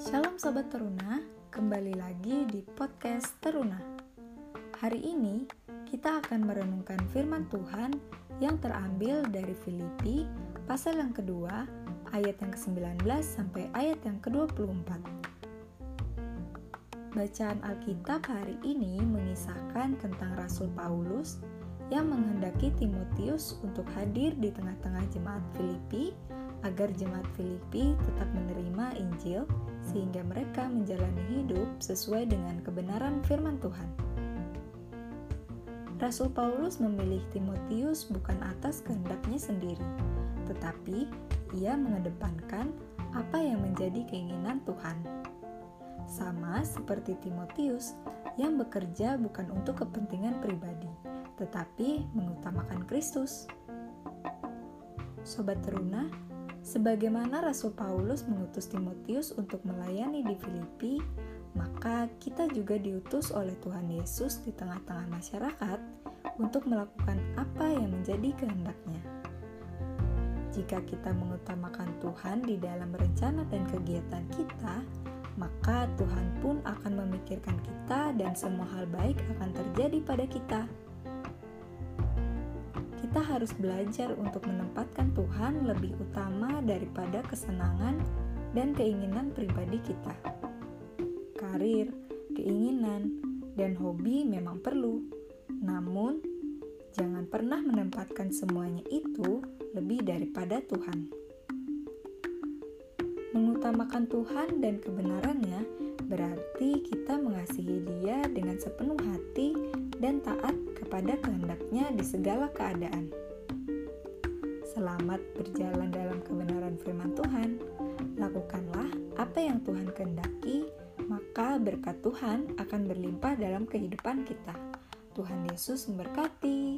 Sobat Teruna, kembali lagi di podcast Teruna. Hari ini kita akan merenungkan firman Tuhan yang terambil dari Filipi pasal yang kedua ayat yang ke-19 sampai ayat yang ke-24. Bacaan Alkitab hari ini mengisahkan tentang Rasul Paulus yang menghendaki Timotius untuk hadir di tengah-tengah jemaat Filipi agar jemaat Filipi tetap menerima Injil sehingga mereka menjalani hidup sesuai dengan kebenaran firman Tuhan. Rasul Paulus memilih Timotius bukan atas kehendaknya sendiri, tetapi ia mengedepankan apa yang menjadi keinginan Tuhan. Sama seperti Timotius yang bekerja bukan untuk kepentingan pribadi, tetapi mengutamakan Kristus. Sobat Teruna, Sebagaimana Rasul Paulus mengutus Timotius untuk melayani di Filipi, maka kita juga diutus oleh Tuhan Yesus di tengah-tengah masyarakat untuk melakukan apa yang menjadi kehendaknya. Jika kita mengutamakan Tuhan di dalam rencana dan kegiatan kita, maka Tuhan pun akan memikirkan kita dan semua hal baik akan terjadi pada kita kita harus belajar untuk menempatkan Tuhan lebih utama daripada kesenangan dan keinginan pribadi kita. Karir, keinginan, dan hobi memang perlu, namun jangan pernah menempatkan semuanya itu lebih daripada Tuhan. Mengutamakan Tuhan dan kebenarannya berarti kita mengasihi Dia dengan sepenuh hati dan taat kepada kehendaknya di segala keadaan. Selamat berjalan dalam kebenaran firman Tuhan. Lakukanlah apa yang Tuhan kehendaki, maka berkat Tuhan akan berlimpah dalam kehidupan kita. Tuhan Yesus memberkati.